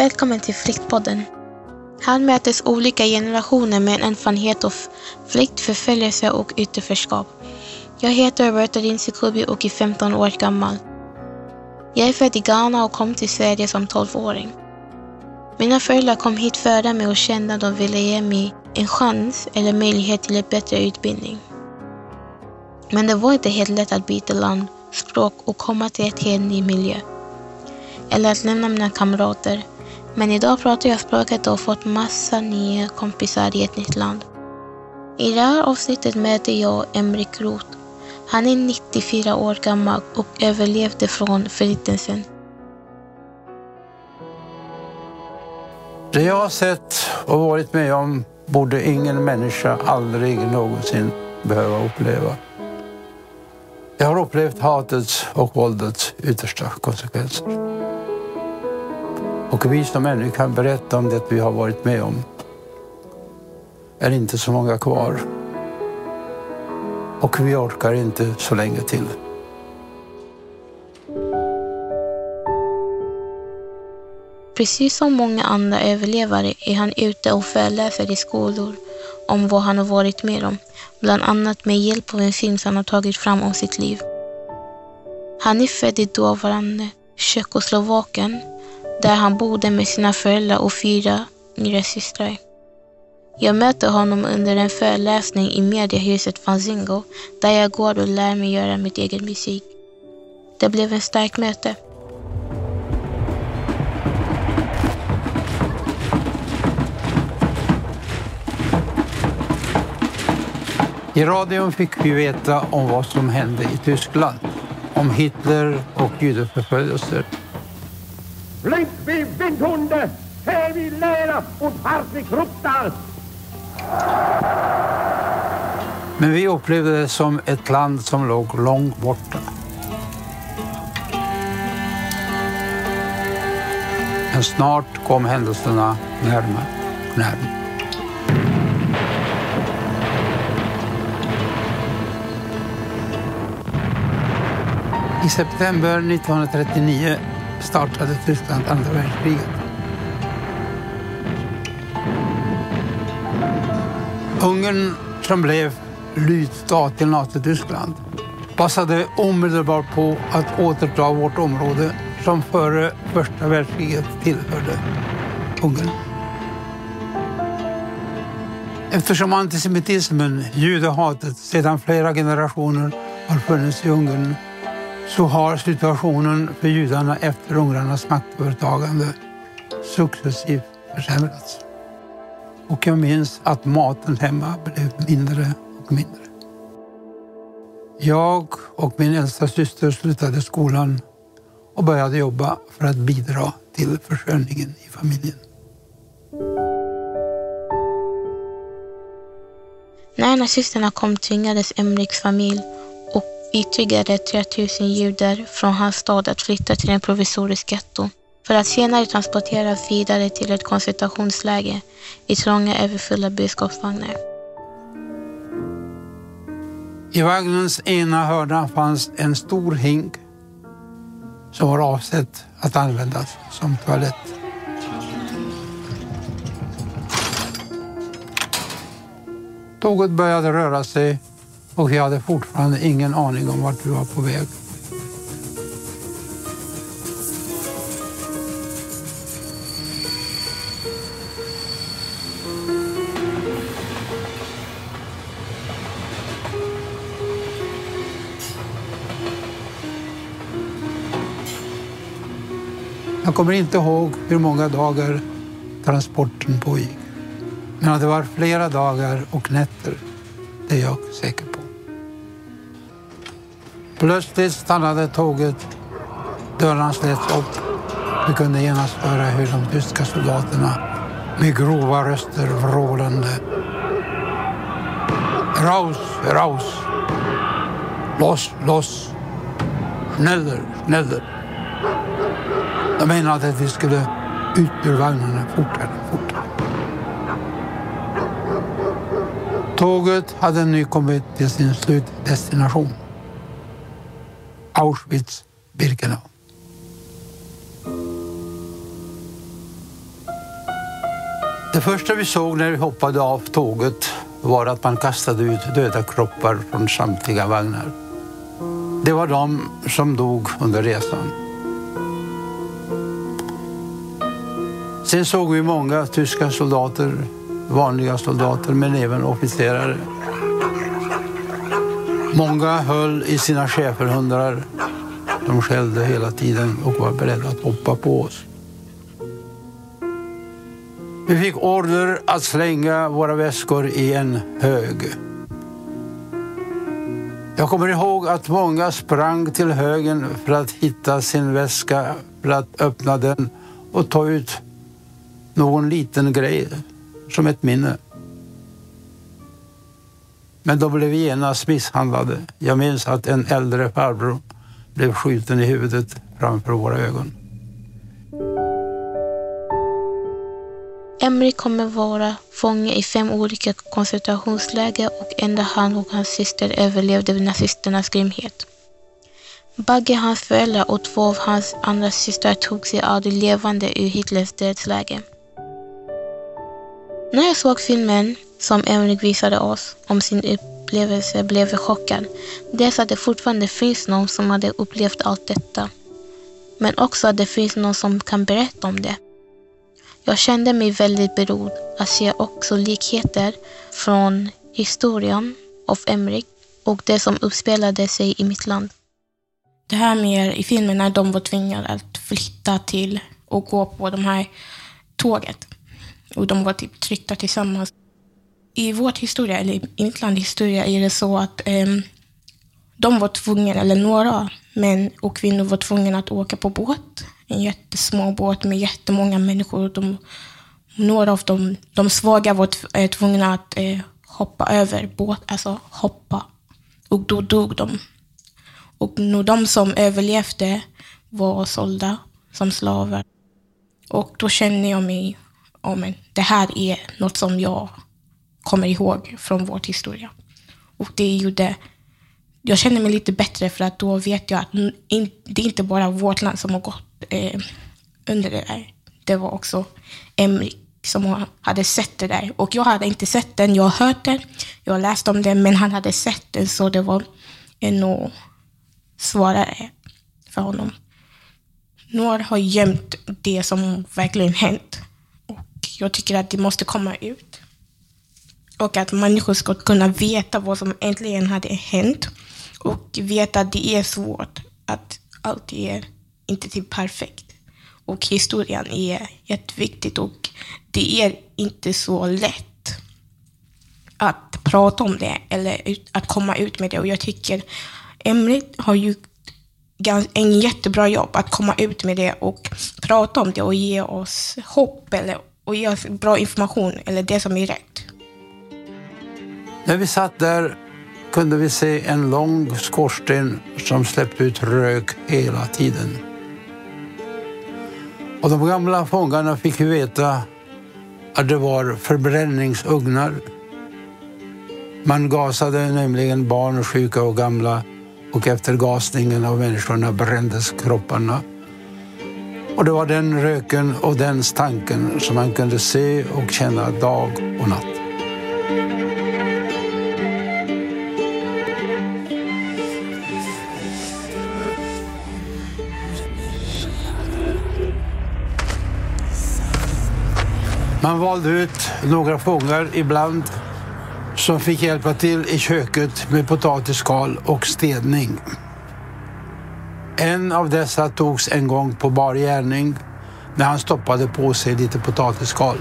Välkommen till Flyktpodden. Här mötes olika generationer med en erfarenhet av flykt, förföljelse och utanförskap. Jag heter Roberta Dinsikubi och är 15 år gammal. Jag är född i Ghana och kom till Sverige som 12-åring. Mina föräldrar kom hit före mig och kände att de ville ge mig en chans eller möjlighet till en bättre utbildning. Men det var inte helt lätt att byta land, språk och komma till ett helt ny miljö. Eller att lämna mina kamrater. Men idag pratar jag språket och har fått massa nya kompisar i ett nytt land. I det här avsnittet möter jag Emrik Roth. Han är 94 år gammal och överlevde från förintelsen. Det jag har sett och varit med om borde ingen människa aldrig någonsin behöva uppleva. Jag har upplevt hatets och våldets yttersta konsekvenser. Och vi som ännu kan berätta om det vi har varit med om är inte så många kvar. Och vi orkar inte så länge till. Precis som många andra överlevare är han ute och föreläser i skolor om vad han har varit med om, bland annat med hjälp av en film som han har tagit fram om sitt liv. Han är född i dåvarande Tjeckoslovakien där han bodde med sina föräldrar och fyra yngre systrar. Jag möter honom under en föreläsning i mediehuset Fanzingo där jag går och lär mig göra mitt egen musik. Det blev ett starkt möte. I radion fick vi veta om vad som hände i Tyskland. Om Hitler och judeförföljelser. Blinkt wie Windhunde, zäh wie Leder und hart wie Krupstar. Men vi upplevde det som ett land som låg långt borta. Men snart kom händelserna närmare och närmare. I september 1939 startade Tyskland andra världskriget. Ungern, som blev lydstat till Nazityskland, passade omedelbart på att återta vårt område som före första världskriget tillhörde Ungern. Eftersom antisemitismen, judehatet, sedan flera generationer har funnits i Ungern så har situationen för judarna efter ungrarnas maktövertagande successivt försämrats. Och jag minns att maten hemma blev mindre och mindre. Jag och min äldsta syster slutade skolan och började jobba för att bidra till försörjningen i familjen. När nazisterna kom tvingades Emriks familj ytterligare 3000 judar från hans stad att flytta till en provisorisk getto för att senare transporteras vidare till ett koncentrationsläger i trånga överfulla boskapsvagnar. I vagnens ena hörna fanns en stor hink som var avsett att användas som toalett. Tåget började röra sig och jag hade fortfarande ingen aning om vart vi var på väg. Jag kommer inte ihåg hur många dagar transporten pågick. Men att det var flera dagar och nätter, det är jag säker på. Plötsligt stannade tåget. Dörrarna slets upp. Vi kunde genast höra hur de tyska soldaterna med grova röster vrålande. Raus, raus! Loss, loss! Schneller, schneller! De menade att vi skulle ut ur vagnarna fortare, fortare. Tåget hade nu kommit till sin slutdestination. Auschwitz-Birkenau. Det första vi såg när vi hoppade av tåget var att man kastade ut döda kroppar från samtliga vagnar. Det var de som dog under resan. Sen såg vi många tyska soldater, vanliga soldater, men även officerare. Många höll i sina schäferhundar. De skällde hela tiden och var beredda att hoppa på oss. Vi fick order att slänga våra väskor i en hög. Jag kommer ihåg att många sprang till högen för att hitta sin väska, för att öppna den och ta ut någon liten grej som ett minne. Men då blev vi genast misshandlade. Jag minns att en äldre farbror blev skjuten i huvudet framför våra ögon. Emry kommer vara fånge i fem olika koncentrationsläger och enda han och hans syster överlevde nazisternas grymhet. Bagge, hans föräldrar och två av hans andra systrar tog sig aldrig levande ur Hitlers dödsläge. När jag såg filmen som Emrik visade oss om sin upplevelse blev vi chockad. Dels att det fortfarande finns någon som hade upplevt allt detta. Men också att det finns någon som kan berätta om det. Jag kände mig väldigt berodd att se också likheter från historien av Emrik och det som uppspelade sig i mitt land. Det här med i filmen när de var tvingade att flytta till och gå på de här tåget. Och de var typ tryckta tillsammans. I vår historia, eller i mitt land historia, är det så att eh, de var tvungna, eller några män och kvinnor var tvungna att åka på båt. En jättesmå båt med jättemånga människor. De, några av dem, de svaga var eh, tvungna att eh, hoppa över båt, alltså hoppa. Och då dog de. Och de som överlevde var sålda som slavar. Och då känner jag mig oh, men det här är något som jag kommer ihåg från vår historia. Och det gjorde, jag känner mig lite bättre för att då vet jag att det är inte bara vårt land som har gått eh, under det där. Det var också Emrik som hade sett det där. Och jag hade inte sett den, jag har hört den, jag har läst om den, men han hade sett den så det var ännu svårare eh, för honom. Några har gömt det som verkligen hänt Och jag tycker att det måste komma ut. Och att människor ska kunna veta vad som äntligen hade hänt. Och veta att det är svårt, att allt är inte till perfekt. Och historien är jätteviktigt och det är inte så lätt att prata om det eller att komma ut med det. Och jag tycker Emily har gjort en jättebra jobb att komma ut med det och prata om det och ge oss hopp eller och ge oss bra information, eller det som är rätt. När vi satt där kunde vi se en lång skorsten som släppte ut rök hela tiden. Och de gamla fångarna fick ju veta att det var förbränningsugnar. Man gasade nämligen barn, sjuka och gamla och efter gasningen av människorna brändes kropparna. Och det var den röken och den stanken som man kunde se och känna dag och natt. Man valde ut några fångar ibland som fick hjälpa till i köket med potatisskal och städning. En av dessa togs en gång på bar gärning när han stoppade på sig lite potatisskal.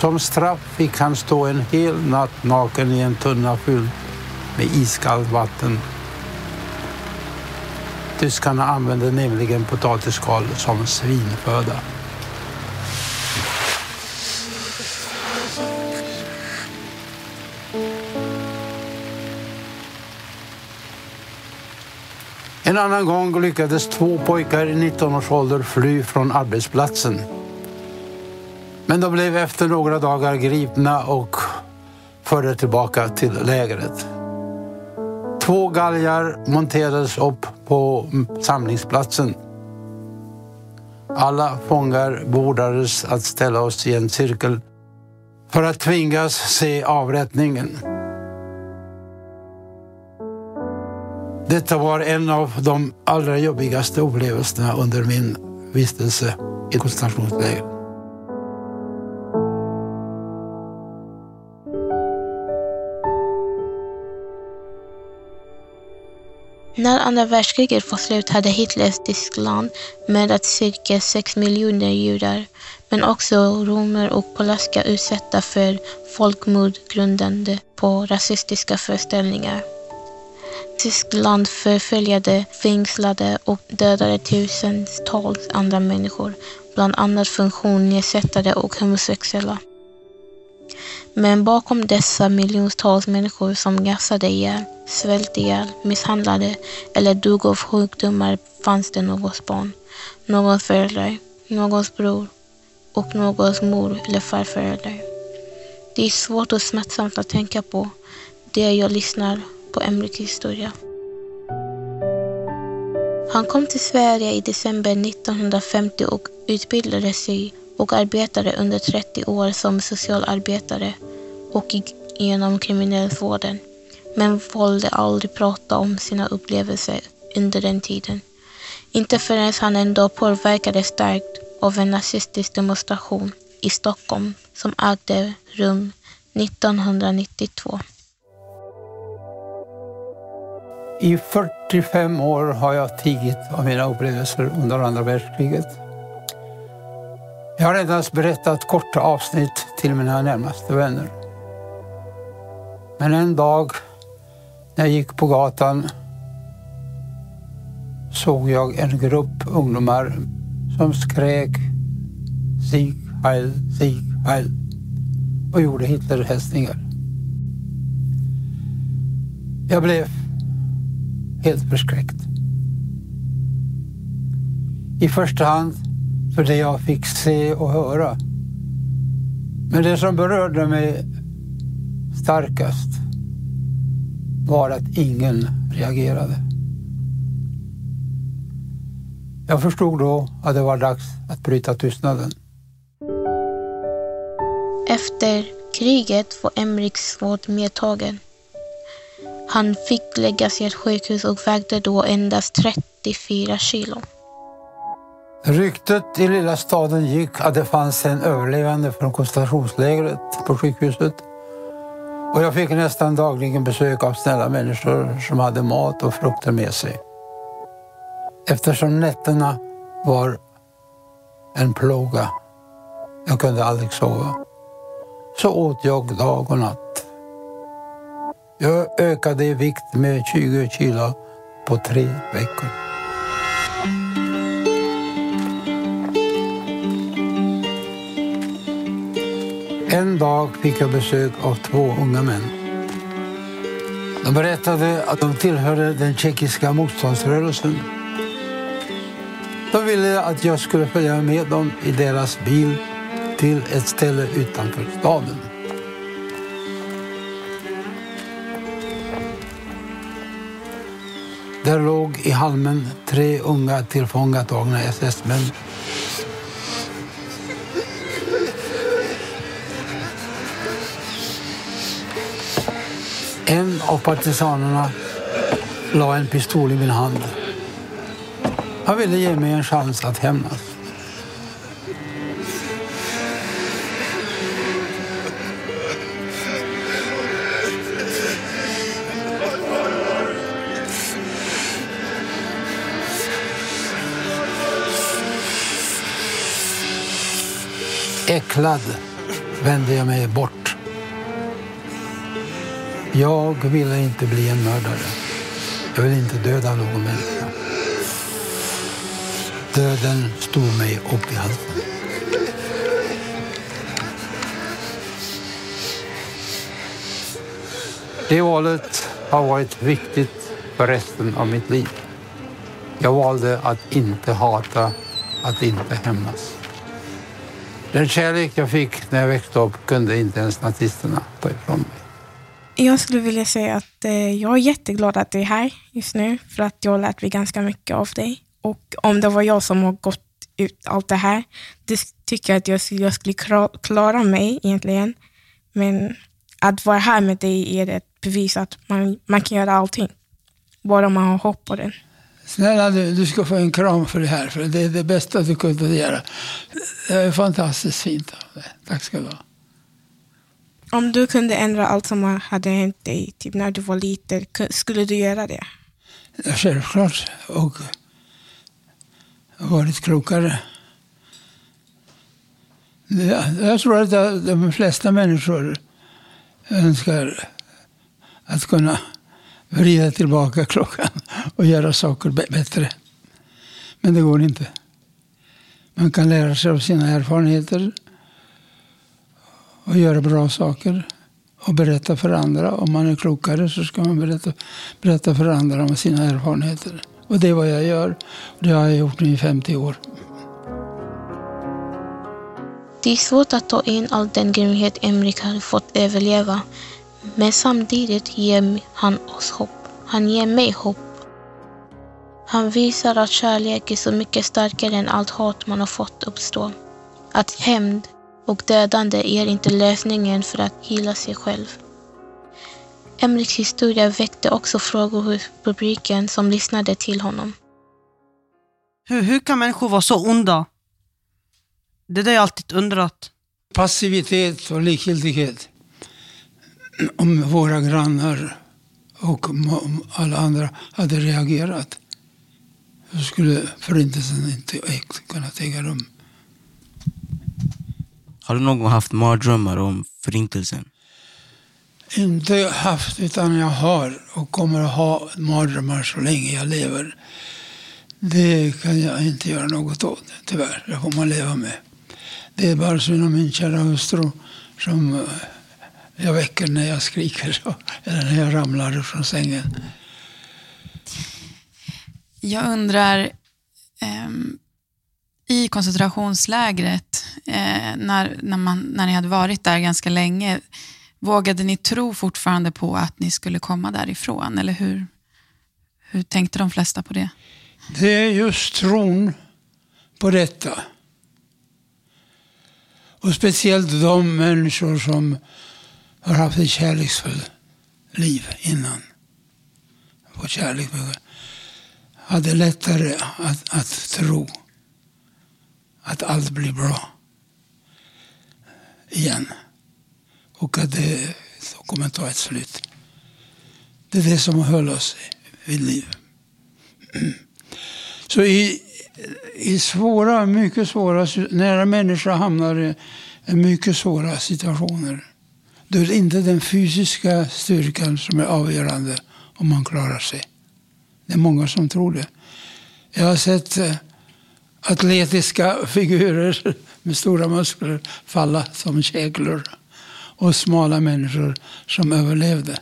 Som straff fick han stå en hel natt naken i en tunna fylld med iskallt vatten. Tyskarna använde nämligen potatisskal som svinföda. En annan gång lyckades två pojkar i 19 års ålder fly från arbetsplatsen. Men de blev efter några dagar gripna och förda tillbaka till lägret. Två galgar monterades upp på samlingsplatsen. Alla fångar beordrades att ställa oss i en cirkel för att tvingas se avrättningen. Detta var en av de allra jobbigaste upplevelserna under min vistelse i koncentrationsläger. När andra världskriget var slut hade Hitlers Tyskland mördat cirka 6 miljoner judar, men också romer och polacker utsatta för folkmord grundande på rasistiska föreställningar. Tyskland förföljde, fängslade och dödade tusentals andra människor, bland annat funktionsnedsättade och homosexuella. Men bakom dessa miljontals människor som gasade ihjäl, svälte ihjäl, misshandlade eller dog av sjukdomar fanns det någons barn, någons förälder, någons bror och någons mor eller farförälder. Det är svårt och smärtsamt att tänka på det jag lyssnar på ämnet historia. Han kom till Sverige i december 1950 och utbildade sig och arbetade under 30 år som socialarbetare och gick igenom kriminalvården, men valde aldrig prata om sina upplevelser under den tiden. Inte förrän han en dag påverkades starkt av en nazistisk demonstration i Stockholm som ägde rum 1992. I 45 år har jag tigit av mina upplevelser under andra världskriget. Jag har endast berättat korta avsnitt till mina närmaste vänner. Men en dag när jag gick på gatan såg jag en grupp ungdomar som skrek Sieg Heil, Sieg Heil och gjorde Hitlerhälsningar. Jag blev helt förskräckt. I första hand för det jag fick se och höra. Men det som berörde mig starkast var att ingen reagerade. Jag förstod då att det var dags att bryta tystnaden. Efter kriget var Emrik svårt medtagen. Han fick läggas i ett sjukhus och vägde då endast 34 kilo. Ryktet i lilla staden gick att det fanns en överlevande från koncentrationslägret på sjukhuset. Och jag fick nästan dagligen besök av snälla människor som hade mat och frukter med sig. Eftersom nätterna var en plåga, jag kunde aldrig sova, så åt jag dag och natt. Jag ökade i vikt med 20 kilo på tre veckor. En dag fick jag besök av två unga män. De berättade att de tillhörde den tjeckiska motståndsrörelsen. De ville att jag skulle följa med dem i deras bil till ett ställe utanför staden. Där låg i halmen tre unga tillfångatagna SS-män En av partisanerna la en pistol i min hand. Han ville ge mig en chans att hämnas. Äcklad vände jag mig bort. Jag ville inte bli en mördare. Jag ville inte döda någon människa. Döden stod mig upp i halsen. Det valet har varit viktigt för resten av mitt liv. Jag valde att inte hata, att inte hämnas. Den kärlek jag fick när jag växte upp kunde inte ens nazisterna ta ifrån mig. Jag skulle vilja säga att eh, jag är jätteglad att du är här just nu, för att jag har lärt mig ganska mycket av dig. Och om det var jag som har gått ut allt det här. Det tycker jag att jag, jag skulle klara mig egentligen. Men att vara här med dig är ett bevis att man, man kan göra allting. Bara man har hopp på det. Snälla du, du ska få en kram för det här, för det är det bästa du kunde göra. Det är fantastiskt fint av dig. Tack ska du ha. Om du kunde ändra allt som hade hänt dig typ när du var liten, skulle du göra det? Självklart. Och varit klokare. Jag tror att de flesta människor önskar att kunna vrida tillbaka klockan och göra saker bättre. Men det går inte. Man kan lära sig av sina erfarenheter och göra bra saker och berätta för andra. Om man är klokare så ska man berätta, berätta för andra om sina erfarenheter. Och det är vad jag gör. Det har jag gjort nu i 50 år. Det är svårt att ta in all den grymhet Emrik har fått överleva. Men samtidigt ger han oss hopp. Han ger mig hopp. Han visar att kärlek är så mycket starkare än allt hat man har fått uppstå. Att hämnd och dödande är inte lösningen för att hila sig själv. Emriks historia väckte också frågor hos publiken som lyssnade till honom. Hur, hur kan människor vara så onda? Det är det jag alltid undrat. Passivitet och likgiltighet. Om våra grannar och alla andra hade reagerat så skulle förintelsen inte kunnat äga rum. Har du någon gång haft mardrömmar om förintelsen? Inte haft, utan jag har och kommer att ha mardrömmar så länge jag lever. Det kan jag inte göra något åt, tyvärr. Det får man leva med. Det är bara synd om min kära hustru som eh, jag väcker när jag skriker eller när jag ramlar från sängen. Jag undrar, eh, i koncentrationslägret, eh, när, när, man, när ni hade varit där ganska länge, vågade ni tro fortfarande på att ni skulle komma därifrån? Eller hur, hur tänkte de flesta på det? Det är just tron på detta. Och speciellt de människor som har haft ett kärleksfullt liv innan. Fått kärlek hade lättare att, att tro att allt blir bra igen. Och att det kommer att ta ett slut. Det är det som höll oss vid liv. Så i, i svåra, mycket svåra, när en människa hamnar i mycket svåra situationer, då är det inte den fysiska styrkan som är avgörande om man klarar sig. Det är många som tror det. Jag har sett eh, atletiska figurer med stora muskler falla som käglor och smala människor som överlevde.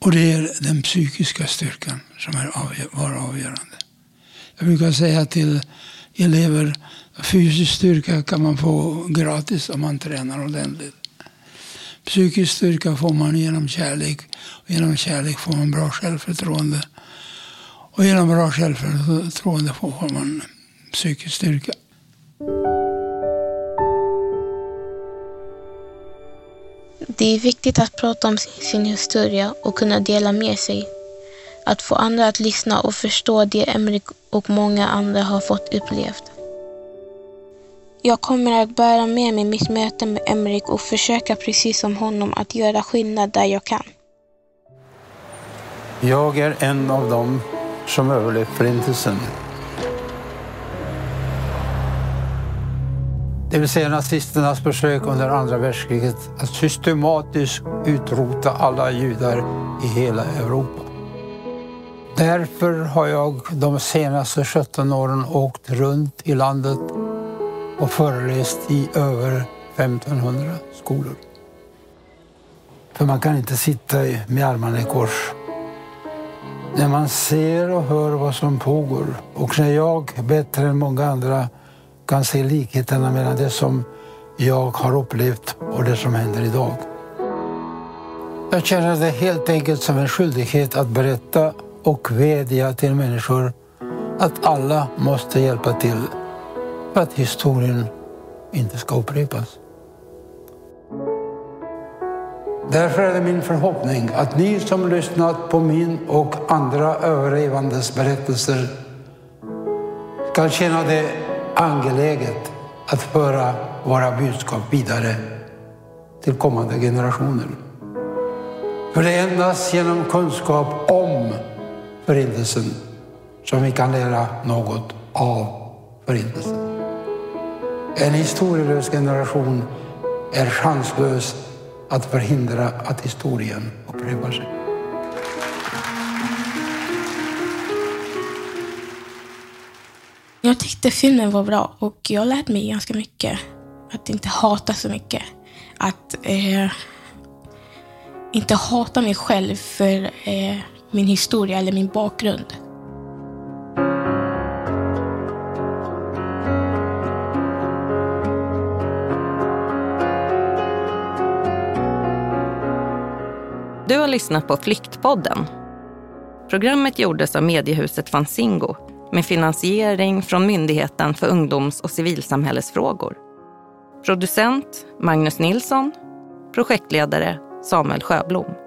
Och det är den psykiska styrkan som är var avgörande. Jag brukar säga till elever fysisk styrka kan man få gratis om man tränar ordentligt. Psykisk styrka får man genom kärlek. Och genom kärlek får man bra självförtroende. Och genom bra självförtroende får man psykisk styrka. Det är viktigt att prata om sin historia och kunna dela med sig. Att få andra att lyssna och förstå det Emrik och många andra har fått upplevt. Jag kommer att bära med mig mitt möte med Emrik och försöka precis som honom att göra skillnad där jag kan. Jag är en av dem som överlevt Förintelsen. Det vill säga nazisternas försök under andra världskriget att systematiskt utrota alla judar i hela Europa. Därför har jag de senaste 17 åren åkt runt i landet och föreläst i över 1500 skolor. För man kan inte sitta med armarna i kors. När man ser och hör vad som pågår och när jag bättre än många andra kan se likheterna mellan det som jag har upplevt och det som händer idag. Jag känner det helt enkelt som en skyldighet att berätta och vädja till människor att alla måste hjälpa till för att historien inte ska upprepas. Därför är det min förhoppning att ni som lyssnat på min och andra överlevandes berättelser ska känna det angeläget att föra våra budskap vidare till kommande generationer. För det är endast genom kunskap om Förintelsen som vi kan lära något av Förintelsen. En historielös generation är chanslös att förhindra att historien upprepar sig. Jag tyckte filmen var bra och jag lärde mig ganska mycket. Att inte hata så mycket. Att eh, inte hata mig själv för eh, min historia eller min bakgrund. Lyssnat på Flyktpodden. Programmet gjordes av mediehuset Fanzingo med finansiering från Myndigheten för ungdoms och civilsamhällesfrågor. Producent Magnus Nilsson. Projektledare Samuel Sjöblom.